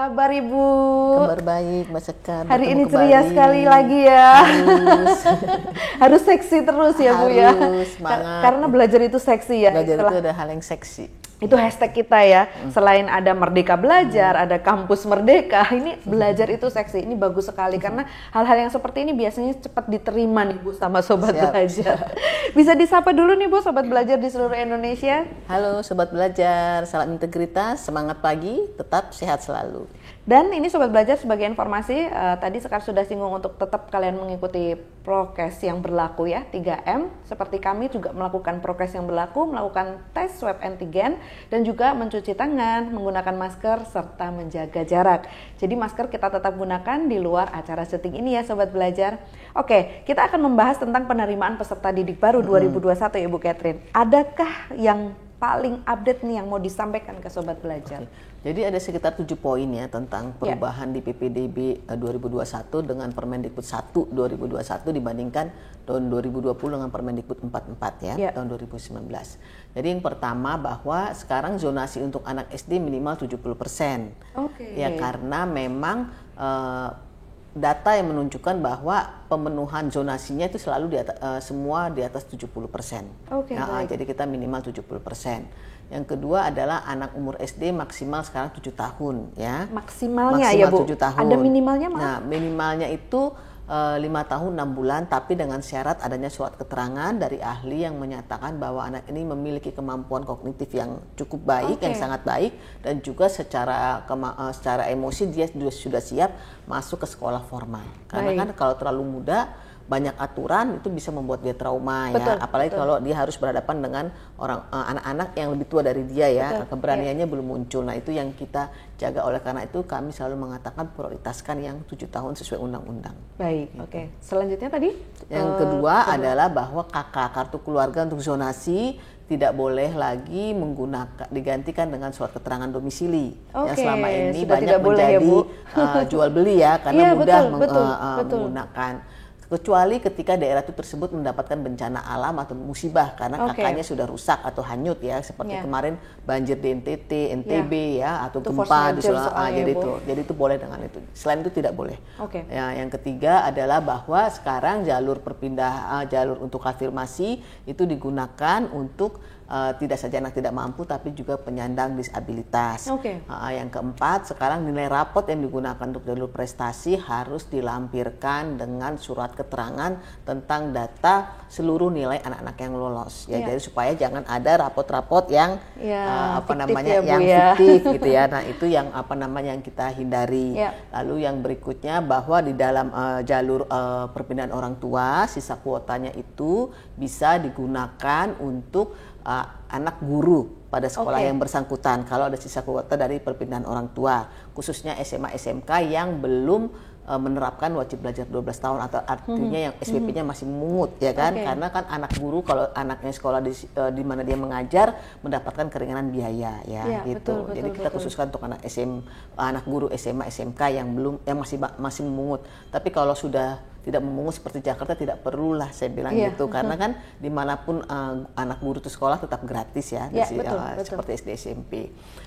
kabar Ibu? Kabar baik, Mbak Sekar. Hari ini ceria sekali lagi ya. Harus. Harus seksi terus ya Bu ya. Harus, semangat. Karena belajar itu seksi ya. Belajar Setelah- itu ada hal yang seksi. Itu hashtag kita ya. Selain ada Merdeka Belajar, ada Kampus Merdeka, ini belajar itu seksi. Ini bagus sekali karena hal-hal yang seperti ini biasanya cepat diterima nih Bu sama sobat Siap, belajar. Bisa disapa dulu nih Bu sobat belajar di seluruh Indonesia. Halo Sobat Belajar, salam integritas, semangat pagi, tetap sehat selalu. Dan ini sobat belajar sebagai informasi eh, tadi Sekar sudah singgung untuk tetap kalian mengikuti prokes yang berlaku ya 3M seperti kami juga melakukan prokes yang berlaku melakukan tes swab antigen dan juga mencuci tangan menggunakan masker serta menjaga jarak. Jadi masker kita tetap gunakan di luar acara syuting ini ya sobat belajar. Oke, kita akan membahas tentang penerimaan peserta didik baru 2021 ya Bu Catherine. Adakah yang paling update nih yang mau disampaikan ke sobat belajar? Jadi ada sekitar tujuh poin ya tentang Ya. perubahan di PPDB eh, 2021 dengan Permendikbud 1 2021 dibandingkan tahun 2020 dengan Permendikbud 44 ya, Ya. tahun 2019. Jadi yang pertama bahwa sekarang zonasi untuk anak SD minimal 70%. Oke. Ya karena memang eh, data yang menunjukkan bahwa pemenuhan zonasinya itu selalu di atas, eh, semua di atas 70%. Oke, Ya, baik. jadi kita minimal 70%. Yang kedua adalah anak umur SD maksimal sekarang 7 tahun ya. Maksimalnya ya, Bu? 7 tahun. Ada minimalnya, maaf? Nah, minimalnya itu lima tahun 6 bulan tapi dengan syarat adanya surat keterangan dari ahli yang menyatakan bahwa anak ini memiliki kemampuan kognitif yang cukup baik, Oke. yang sangat baik dan juga secara eh, secara emosi dia sudah, sudah siap masuk ke sekolah formal. Karena Baik. kan kalau terlalu muda banyak aturan itu bisa membuat dia trauma Betul, ya apalagi betul. kalau dia harus berhadapan dengan orang eh, anak-anak yang lebih tua dari dia ya Betul, keberaniannya belum muncul nah itu yang kita jaga oleh karena itu kami selalu mengatakan prioritaskan yang tujuh tahun sesuai undang-undang Baik, oke. Selanjutnya tadi? yang eh, kedua adalah bahwa KK kartu keluarga untuk zonasi tidak boleh lagi menggunakan digantikan dengan surat keterangan domisili yang Oke, selama ini sudah banyak tidak boleh ya, menjadi Bu. eh, jual beli ya karena Iya, mudah betul, meng- betul, eh, betul. menggunakan kecuali ketika daerah itu tersebut mendapatkan bencana alam atau musibah karena Oke. kakaknya sudah rusak atau hanyut ya seperti Ya. kemarin banjir di NTT, NTB ya, atau Itu gempa di Sulawesi soalnya, jadi itu jadi itu boleh dengan itu selain itu tidak boleh Oke. Ya, yang ketiga adalah bahwa sekarang jalur perpindah uh, jalur untuk afirmasi itu digunakan untuk uh, tidak saja anak tidak mampu tapi juga penyandang disabilitas. Oke. Uh, yang keempat, sekarang nilai rapot yang digunakan untuk jalur prestasi harus dilampirkan dengan surat keterangan tentang data seluruh nilai anak-anak yang lolos. Ya, Iya. jadi supaya jangan ada rapot-rapot yang Ya, uh, apa namanya ya, Bu, yang ya. fiktif gitu ya. Nah, itu yang apa namanya yang kita hindari. Ya. Lalu yang berikutnya bahwa di dalam eh, jalur eh, perpindahan orang tua sisa kuotanya itu bisa digunakan untuk eh, anak guru pada sekolah Oke. yang bersangkutan kalau ada sisa kuota dari perpindahan orang tua khususnya SMA SMK yang belum eh, menerapkan wajib belajar 12 tahun atau artinya yang SPP-nya masih memungut ya kan Oke. karena kan anak guru kalau anaknya sekolah di eh, di mana dia mengajar mendapatkan keringanan biaya ya Iya, gitu betul, jadi betul, kita betul. khususkan untuk anak SM anak guru SMA SMK yang belum yang masih masih memungut tapi kalau sudah tidak memungut seperti Jakarta tidak perlulah saya bilang Iya, gitu karena kan di mana pun uh, anak guru itu sekolah tetap gratis ya Iya, di- betul, uh, betul. seperti SD SMP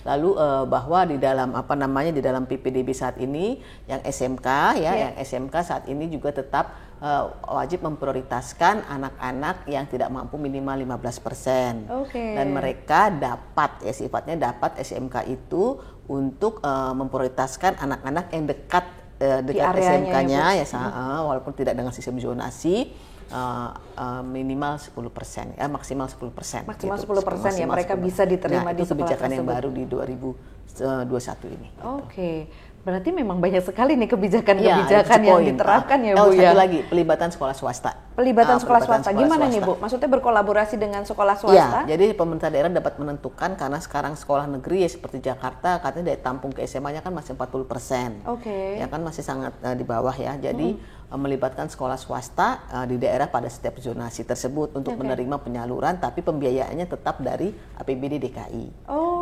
lalu uh, bahwa di dalam apa namanya di dalam PPDB saat ini yang SMK ya Iya. yang SMK saat ini juga tetap uh, wajib memprioritaskan anak-anak yang tidak mampu minimal 15% Oke. dan mereka dapat ya sifatnya dapat SMK itu untuk eh, memprioritaskan anak-anak yang dekat eh, dekat SMK-nya ya, ya, sa- eh, walaupun tidak dengan sistem zonasi eh, eh, minimal 10% ya maksimal 10%. Maksimal gitu. 10% ya, Maksimal mereka 10%. bisa diterima Nah, di itu kebijakan yang tersebut. baru di 2021 ini. Oke. Berarti memang banyak sekali nih Ya, kebijakan-kebijakan itu yang diterapkan ya, oh, Bu ya. satu lagi pelibatan sekolah swasta. Pelibatan Ah, sekolah pelibatan swasta. sekolah Gimana nih, swasta. Bu? Maksudnya berkolaborasi dengan sekolah Ya, swasta? jadi pemerintah daerah dapat menentukan karena sekarang sekolah negeri ya seperti Jakarta katanya dari tampung ke SMA-nya kan masih 40 persen. Oke. Ya kan masih sangat eh, di bawah ya. Jadi eh, melibatkan sekolah swasta eh, di daerah pada setiap zonasi tersebut untuk Oke. menerima penyaluran tapi pembiayaannya tetap dari APBD DKI. Oh,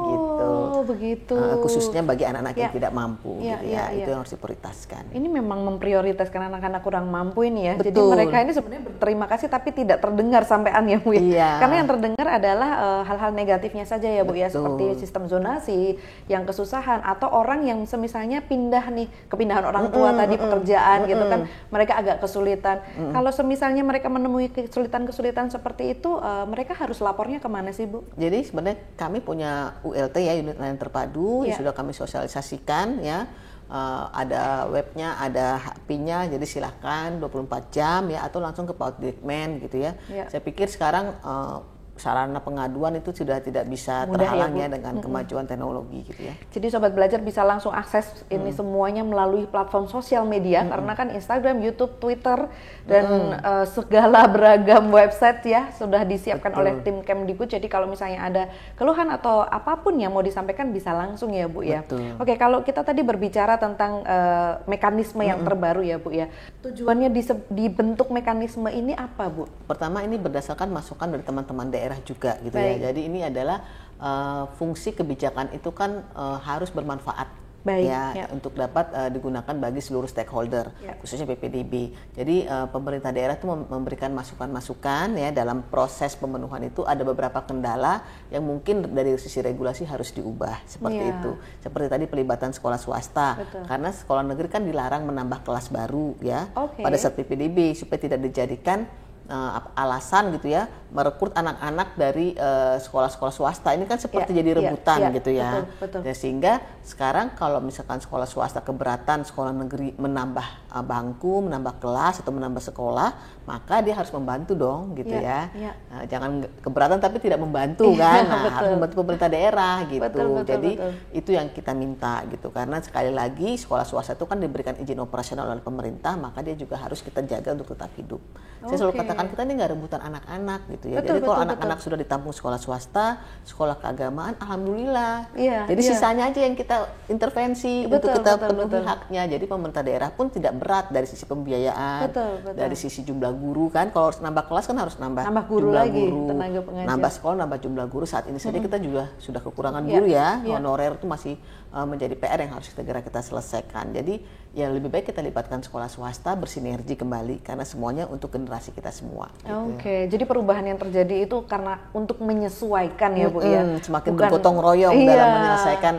gitu. Oh, begitu. Uh, khususnya bagi anak-anak yang Ya. tidak mampu Ya, gitu ya, ya, itu ya. yang harus diprioritaskan. Ini memang memprioritaskan anak-anak kurang mampu ini ya. Jadi Betul. mereka ini sebenarnya berterima kasih tapi tidak terdengar sampean ya Bu ya. Iya. Karena yang terdengar adalah eh, hal-hal negatifnya saja ya Bu ya Betul. seperti sistem zonasi yang kesusahan atau orang yang semisalnya pindah nih kepindahan orang tua tadi pekerjaan gitu kan mereka agak kesulitan. Kalau semisalnya mereka menemui kesulitan-kesulitan seperti itu eh, mereka harus lapornya ke mana sih Bu? Jadi sebenarnya kami punya ULT ya unit layanan terpadu yang Ya. sudah kami sosialisasikan ya. Eh, ada webnya, ada HP-nya, jadi silahkan 24 jam ya atau langsung ke Pak Dirkmen gitu ya. Ya. Saya pikir sekarang eh, sarana pengaduan itu sudah tidak bisa Mudah ya, terhalang Bu. ya, dengan kemajuan teknologi gitu ya. Jadi sobat belajar bisa langsung akses ini semuanya melalui platform sosial media karena kan Instagram, YouTube, Twitter dan eh, segala beragam website ya sudah disiapkan Betul. oleh tim Kemdikbud. Jadi kalau misalnya ada keluhan atau apa pun yang mau disampaikan bisa langsung ya Bu ya. Betul. Oke, kalau kita tadi berbicara tentang eh, mekanisme yang terbaru ya Bu ya. Tujuannya dibentuk mekanisme ini apa Bu? Pertama ini berdasarkan masukan dari teman-teman daerah juga gitu Baik. ya. Jadi ini adalah eh, fungsi kebijakan itu kan eh, harus bermanfaat Baik, ya, ya. untuk dapat eh, digunakan bagi seluruh stakeholder Ya. khususnya PPDB. Jadi eh, pemerintah daerah itu mem- memberikan masukan-masukan ya dalam proses pemenuhan itu ada beberapa kendala yang mungkin dari sisi regulasi harus diubah seperti Ya. itu. Seperti tadi pelibatan sekolah swasta Betul. karena sekolah negeri kan dilarang menambah kelas baru ya Oke. pada saat PPDB supaya tidak dijadikan ap- alasan gitu ya merekrut anak-anak dari eh, sekolah-sekolah swasta ini kan seperti Ya, jadi ya, rebutan ya, gitu ya. betul, betul. Ya, sehingga sekarang kalau misalkan sekolah swasta keberatan sekolah negeri menambah eh, bangku, menambah kelas atau menambah sekolah, maka dia harus membantu dong gitu Ya, ya. ya. Nah, jangan keberatan tapi tidak membantu Iya, kan. Nah, betul. harus membantu pemerintah daerah gitu. Betul, betul, Jadi betul. itu yang kita minta gitu karena sekali lagi sekolah swasta itu kan diberikan izin operasional oleh pemerintah maka dia juga harus kita jaga untuk tetap hidup. Saya selalu Oke. Katakan kita ini nggak rebutan anak-anak gitu ya. Betul, Jadi kalau anak-anak sudah ditampung sekolah swasta, sekolah keagamaan, alhamdulillah. Iya, Jadi iya. sisanya aja yang kita intervensi Betul, untuk kita betul, penuhi betul. haknya. Jadi pemerintah daerah pun tidak berat dari sisi pembiayaan, Betul, betul. dari sisi jumlah guru kan. Kalau harus nambah kelas kan harus nambah, Nambah guru jumlah lagi, guru, tenaga pengajar. nambah sekolah, nambah jumlah guru. Saat ini saja kita juga sudah kekurangan Iya, guru ya. iya. Honorer itu masih uh, menjadi PR yang harus segera kita selesaikan. Jadi ya lebih baik kita libatkan sekolah swasta bersinergi kembali karena semuanya untuk generasi kita semua. gitu. Oke, jadi perubahan yang terjadi itu karena untuk menyesuaikan ya Bu ya. Mm, semakin Bukan- bergotong royong Iya. dalam menyelesaikan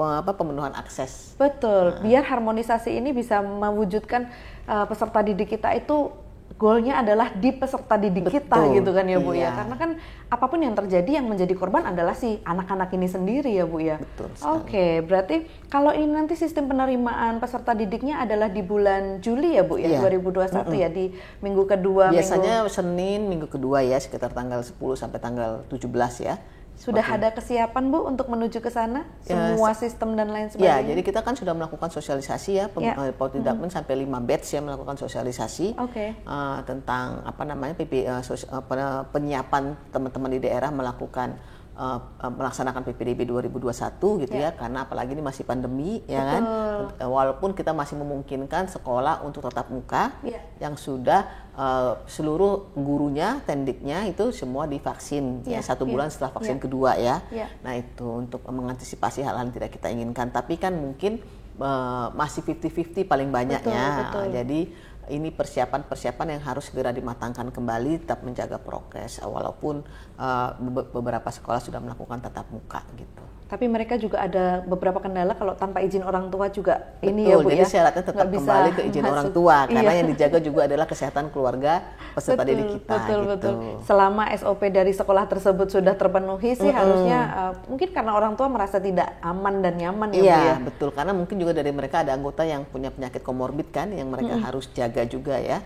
apa, pemenuhan akses. Betul, biar harmonisasi ini bisa mewujudkan uh, peserta didik kita itu goalnya adalah di peserta didik kita Betul, gitu kan ya Bu ya. iya. Karena kan apa pun yang terjadi yang menjadi korban adalah si anak-anak ini sendiri ya Bu ya. Betul. Oke, berarti kalau ini nanti sistem penerimaan peserta didiknya adalah di bulan Juli ya Bu ya, Iya. 2021 ya di minggu kedua minggu Biasanya Senin minggu kedua ya sekitar tanggal 10 sampai tanggal 17 ya. Sudah ada kesiapan Bu untuk menuju ke sana? Ya, Semua sistem dan lain Ya, sebagainya. jadi kita kan sudah melakukan sosialisasi ya, Ya. eh, Poltidakmen sampai 5 batch ya melakukan sosialisasi Oke. eh, tentang apa namanya PP, eh, sos- pen- penyiapan teman-teman di daerah melakukan eh, eh, melaksanakan PPDB 2021 gitu ya. karena apalagi ini masih pandemi ya kan. Eh, Walaupun kita masih memungkinkan sekolah untuk tatap muka Ya. yang sudah eh, seluruh gurunya, tendiknya itu semua divaksin Ya, ya satu ya, bulan setelah vaksin ya. kedua ya. Ya. Nah itu untuk mengantisipasi hal-hal yang tidak kita inginkan. Tapi kan mungkin eh, masih 50-50 paling banyaknya. Betul, betul. Jadi ini persiapan-persiapan yang harus segera dimatangkan kembali, tetap menjaga prokes. Walaupun be- beberapa sekolah sudah melakukan tatap muka gitu. Tapi mereka juga ada beberapa kendala kalau tanpa izin orang tua juga ini ya Bu Betul, jadi ya. syaratnya tetap Nggak bisa kembali ke izin masuk. orang tua karena Iya. yang dijaga juga adalah kesehatan keluarga peserta didik kita betul, gitu. betul. Selama SOP dari sekolah tersebut sudah terpenuhi sih harusnya uh, mungkin karena orang tua merasa tidak aman dan nyaman ya Bu Iya ya. betul karena mungkin juga dari mereka ada anggota yang punya penyakit komorbid kan yang mereka harus jaga juga ya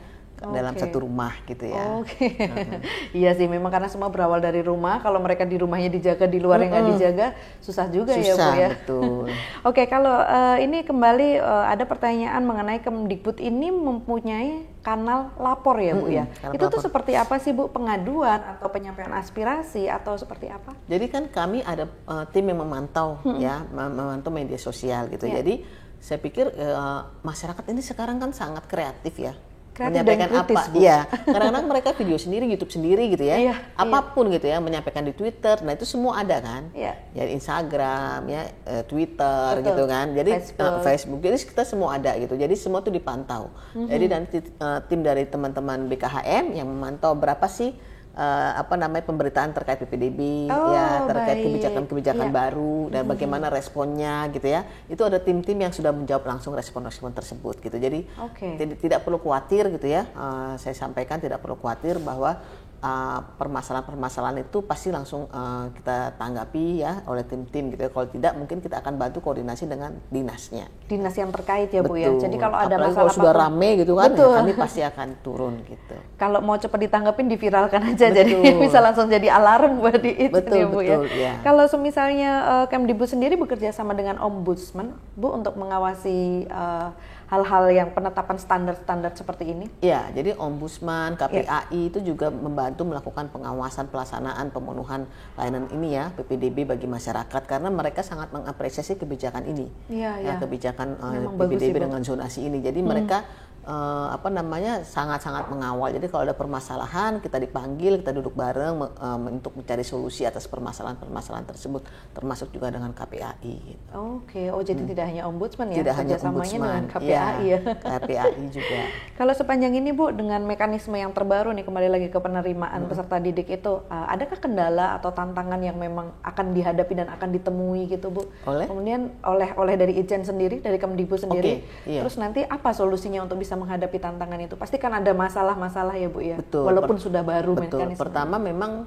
dalam satu rumah gitu ya. Oke, iya sih memang karena semua berawal dari rumah. Kalau mereka di rumahnya dijaga, di luar yang nggak dijaga, susah juga ya Bu Susah, ya. betul. Oke, kalau eh, ini kembali eh, ada pertanyaan mengenai Kemdikbud ini mempunyai kanal lapor ya Bu ya. kanal Itu tuh lapor. seperti apa sih Bu? Pengaduan atau penyampaian aspirasi atau seperti apa? Jadi kan kami ada uh, tim yang memantau ya, mem- memantau media sosial gitu. Ya. Jadi saya pikir uh, masyarakat ini sekarang kan sangat kreatif ya. Kreatif menyampaikan dan kritis, apa Bu. iya kadang-kadang mereka video sendiri YouTube sendiri gitu ya Iya, apa pun gitu ya menyampaikan di Twitter nah itu semua ada kan Iya. ya Instagram ya eh, Twitter Betul. gitu kan jadi Facebook. eh, Facebook jadi kita semua ada gitu jadi semua tuh dipantau Mhm. jadi nanti eh, tim dari teman-teman BKHM yang memantau berapa sih eh, apa namanya pemberitaan terkait PPDB Oh, ya terkait kebijakan-kebijakan Iya. baru dan bagaimana responnya gitu ya. Itu ada tim-tim yang sudah menjawab langsung respon-respon tersebut gitu. Jadi Oke. tidak, perlu khawatir gitu ya. Eh, saya sampaikan tidak perlu khawatir bahwa eh, permasalahan-permasalahan itu pasti langsung eh, kita tanggapi ya oleh tim-tim gitu ya kalau tidak mungkin kita akan bantu koordinasi dengan dinasnya Dinas yang terkait ya Bu ya. Betul. Jadi kalau ada Apalagi masalah kalau sudah apapun- rame gitu kan ya Betul. kami pasti akan turun gitu Kalau mau cepat ditanggapin diviralkan aja jadi Betul. bisa langsung jadi alarm buat di itu Betul, ya Bu betul, ya. ya. Kalau semisalnya eh, Kemdikbud sendiri bekerja sama dengan Ombudsman Bu untuk mengawasi eh, hal-hal yang penetapan standar-standar seperti ini. Ya, jadi Ombudsman, Ya. KPAI itu juga membantu melakukan pengawasan pelaksanaan pemenuhan layanan ini ya, PPDB bagi masyarakat karena mereka sangat mengapresiasi kebijakan ini. Iya, ya, iya. kebijakan uh, Memang sih, PPDB. Hmm. dengan zonasi ini. Jadi mereka uh, apa namanya sangat-sangat mengawal. Jadi kalau ada permasalahan kita dipanggil, kita duduk bareng um, untuk mencari solusi atas permasalahan-permasalahan tersebut, termasuk juga dengan KPAI. Gitu. Oke, oh jadi tidak hanya Ombudsman ya, Tidak hanya Ombudsman, dengan KPAI ya. KPAI juga. Kalau sepanjang ini Bu, dengan mekanisme yang terbaru nih kembali lagi ke penerimaan peserta didik itu, uh, adakah kendala atau tantangan yang memang akan dihadapi dan akan ditemui gitu Bu? Oleh? Kemudian oleh oleh dari Ijen sendiri, dari Kemdikbud sendiri, Oke, iya. terus nanti apa solusinya untuk bisa menghadapi tantangan itu? Pasti kan ada masalah-masalah ya Bu ya, Betul. walaupun Per- sudah baru Betul. mekanisme. Pertama memang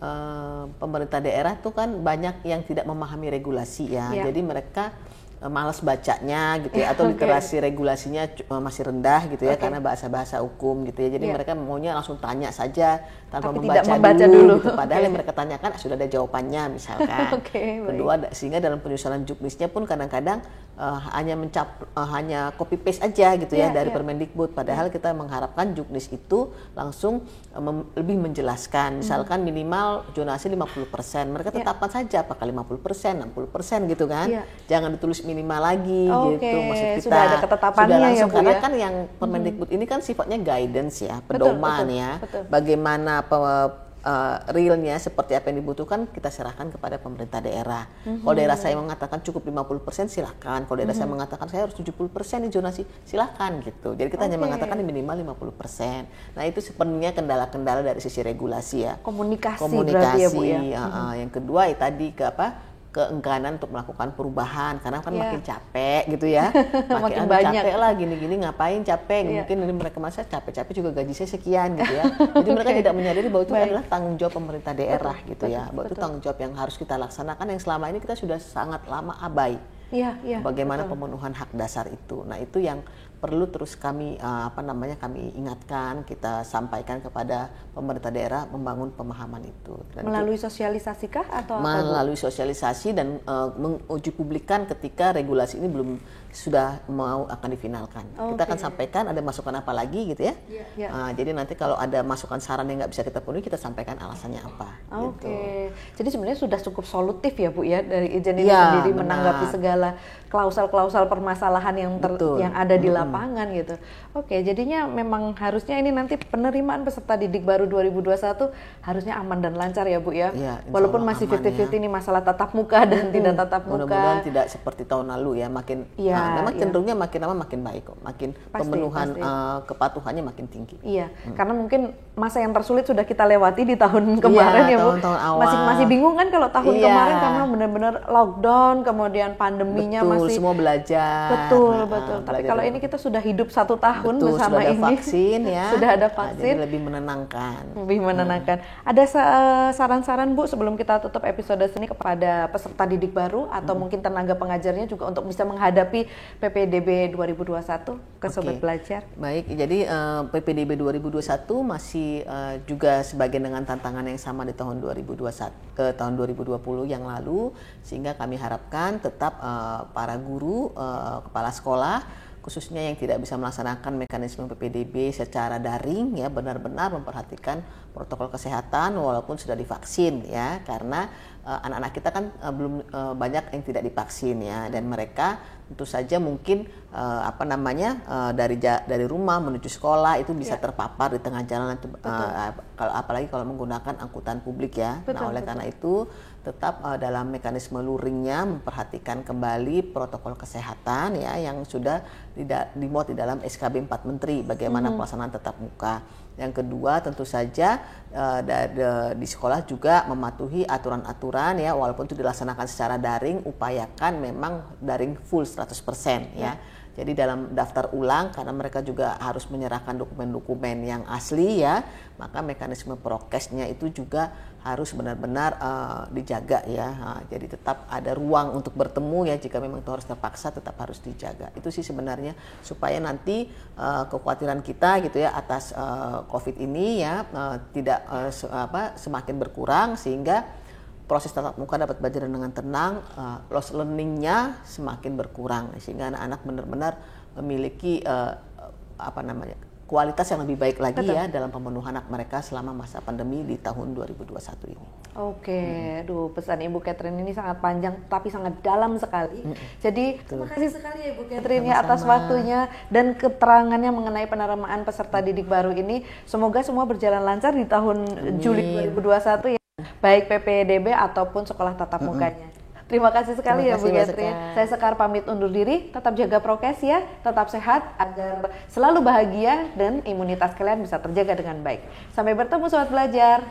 eh, pemerintah daerah tuh kan banyak yang tidak memahami regulasi ya. Iya. Jadi mereka malas bacanya gitu ya atau literasi regulasinya eh, masih rendah gitu ya Oke. karena bahasa-bahasa hukum gitu ya. Jadi Iya. mereka maunya langsung tanya saja tanpa Tapi membaca, tidak membaca dulu, dulu. gitu. Padahal Oke. yang mereka tanyakan sudah ada jawabannya misalkan. Baik. Kedua da- sehingga dalam penyusunan juknisnya pun kadang-kadang eh, hanya mencap eh, hanya copy paste aja gitu ya Iya, dari iya. Permendikbud padahal kita mengharapkan juknis itu langsung eh, mem- lebih menjelaskan misalkan minimal zonasi 50% mereka Iya. tetapkan saja apakah 50% 60% gitu kan Iya. jangan ditulis minimal lagi Oke, gitu maksud kita sudah ada ketetapannya Sudah ya, langsung Bu, karena ya? kan yang Permendikbud ini kan sifatnya guidance ya Betul, pedoman betul, ya betul. bagaimana pe- eh, realnya seperti apa yang dibutuhkan kita serahkan kepada pemerintah daerah. Mhm. Kalau daerah saya mengatakan cukup 50% silahkan. Kalau daerah saya mengatakan saya harus 70% di zonasi silahkan gitu. Jadi kita hanya Oke. mengatakan minimal 50%. Nah itu sepenuhnya kendala-kendala dari sisi regulasi ya. Komunikasi, berarti Komunikasi. ya Bu ya. ya, ah. Yang kedua ya tadi ke apa? Keengganan untuk melakukan perubahan karena kan Iya. makin capek gitu ya Makin "Aduh, banyak." capek lah gini-gini ngapain capek Iya. mungkin ini mereka masa capek-capek juga gaji saya sekian gitu ya jadi mereka tidak menyadari bahwa itu Baik. adalah tanggung jawab pemerintah daerah gitu ya betul, bahwa itu betul. tanggung jawab yang harus kita laksanakan yang selama ini kita sudah sangat lama abai Iya, iya. bagaimana betul. pemenuhan hak dasar itu. Nah, itu yang perlu terus kami eh, apa namanya kami ingatkan, kita sampaikan kepada pemerintah daerah membangun pemahaman itu. Dan itu melalui sosialisasi kah atau apa melalui sosialisasi dan eh, menguji publikan ketika regulasi ini belum sudah mau akan difinalkan. Kita akan Oke. sampaikan ada masukan apa lagi gitu ya. Iya. Ah, jadi nanti kalau ada masukan saran yang nggak bisa kita penuhi, kita sampaikan alasannya apa. Oke, gitu. jadi sebenarnya sudah cukup solutif ya Bu ya dari izin ini Iya, sendiri benar. menanggapi segala klausal-klausal permasalahan yang ter- Betul. yang ada di lapangan gitu. Oke, jadinya memang harusnya ini nanti penerimaan peserta didik baru 2021 harusnya aman dan lancar ya Bu ya. Iya, insya Walaupun masih aman 50-50 ini masalah tatap muka dan tidak tatap Mudah-mudahan muka. tidak seperti tahun lalu ya, makin Iya, nah, memang iya. cenderungnya makin lama makin baik kok, makin Pasti, pemenuhan pasti. eh, kepatuhannya makin tinggi. Iya, karena mungkin masa yang tersulit sudah kita lewati di tahun kemarin ya Bu. Iya, tahun-tahun awal. Masih masih bingung kan kalau tahun Iya. kemarin karena benar-benar lockdown, kemudian pandeminya Betul, masih semua belajar. Betul, Nah, betul. Tapi belajar kalau ini kita sudah hidup satu tahun Betul, bersama sudah ada ini. vaksin ya. sudah ada Nah, vaksin. jadi lebih menenangkan. lebih menenangkan. Ada sa- eh, saran-saran Bu sebelum kita tutup episode ini kepada peserta didik baru atau Hmm. mungkin tenaga pengajarnya juga untuk bisa menghadapi PPDB 2021 ke sobat Oke. belajar. Baik, jadi eh, PPDB 2021 masih eh, juga sebagian dengan tantangan yang sama di tahun 2021 ke tahun 2020 yang lalu sehingga kami harapkan tetap eh, para guru, eh, kepala sekolah khususnya yang tidak bisa melaksanakan mekanisme PPDB secara daring ya benar-benar memperhatikan protokol kesehatan walaupun sudah divaksin ya. Karena anak-anak kita kan uh, belum uh, banyak yang tidak divaksin ya dan mereka tentu saja mungkin uh, apa namanya uh, dari dari rumah menuju sekolah itu bisa ya. terpapar di tengah jalan uh, kalau apalagi kalau menggunakan angkutan publik ya. Betul, nah oleh betul. karena itu tetap uh, dalam mekanisme luringnya memperhatikan kembali protokol kesehatan ya yang sudah tidak dimuat di dalam SKB 4 Menteri bagaimana hmm. pelaksanaan tetap muka. Yang kedua tentu saja uh, di sekolah juga mematuhi aturan-aturan ya walaupun itu dilaksanakan secara daring upayakan memang daring full 100% ya. ya. Jadi dalam daftar ulang karena mereka juga harus menyerahkan dokumen-dokumen yang asli ya, maka mekanisme prokesnya itu juga harus benar-benar uh, dijaga ya. Nah, jadi tetap ada ruang untuk bertemu ya jika memang itu harus terpaksa tetap harus dijaga. Itu sih sebenarnya supaya nanti uh, kekhawatiran kita gitu ya atas uh, COVID ini ya uh, tidak uh, apa semakin berkurang sehingga proses tatap muka dapat belajar dengan tenang, uh, loss learningnya semakin berkurang sehingga anak-anak benar-benar memiliki uh, apa namanya kualitas yang lebih baik lagi Betul. ya dalam pemenuhan anak mereka selama masa pandemi di tahun 2021 ini. Oke, hmm. duh pesan Ibu Catherine ini sangat panjang tapi sangat dalam sekali. Hmm. Jadi Betul. terima kasih sekali ya Ibu Catherine ya atas waktunya dan keterangannya mengenai penerimaan peserta didik baru ini. Semoga semua berjalan lancar di tahun Amin. Juli 2021 ya baik PPDB ataupun sekolah tatap mukanya. Terima kasih sekali Terima ya kasih, Bu Gatri. Saya Sekar pamit undur diri, tetap jaga prokes ya, tetap sehat agar selalu bahagia dan imunitas kalian bisa terjaga dengan baik. Sampai bertemu sobat belajar.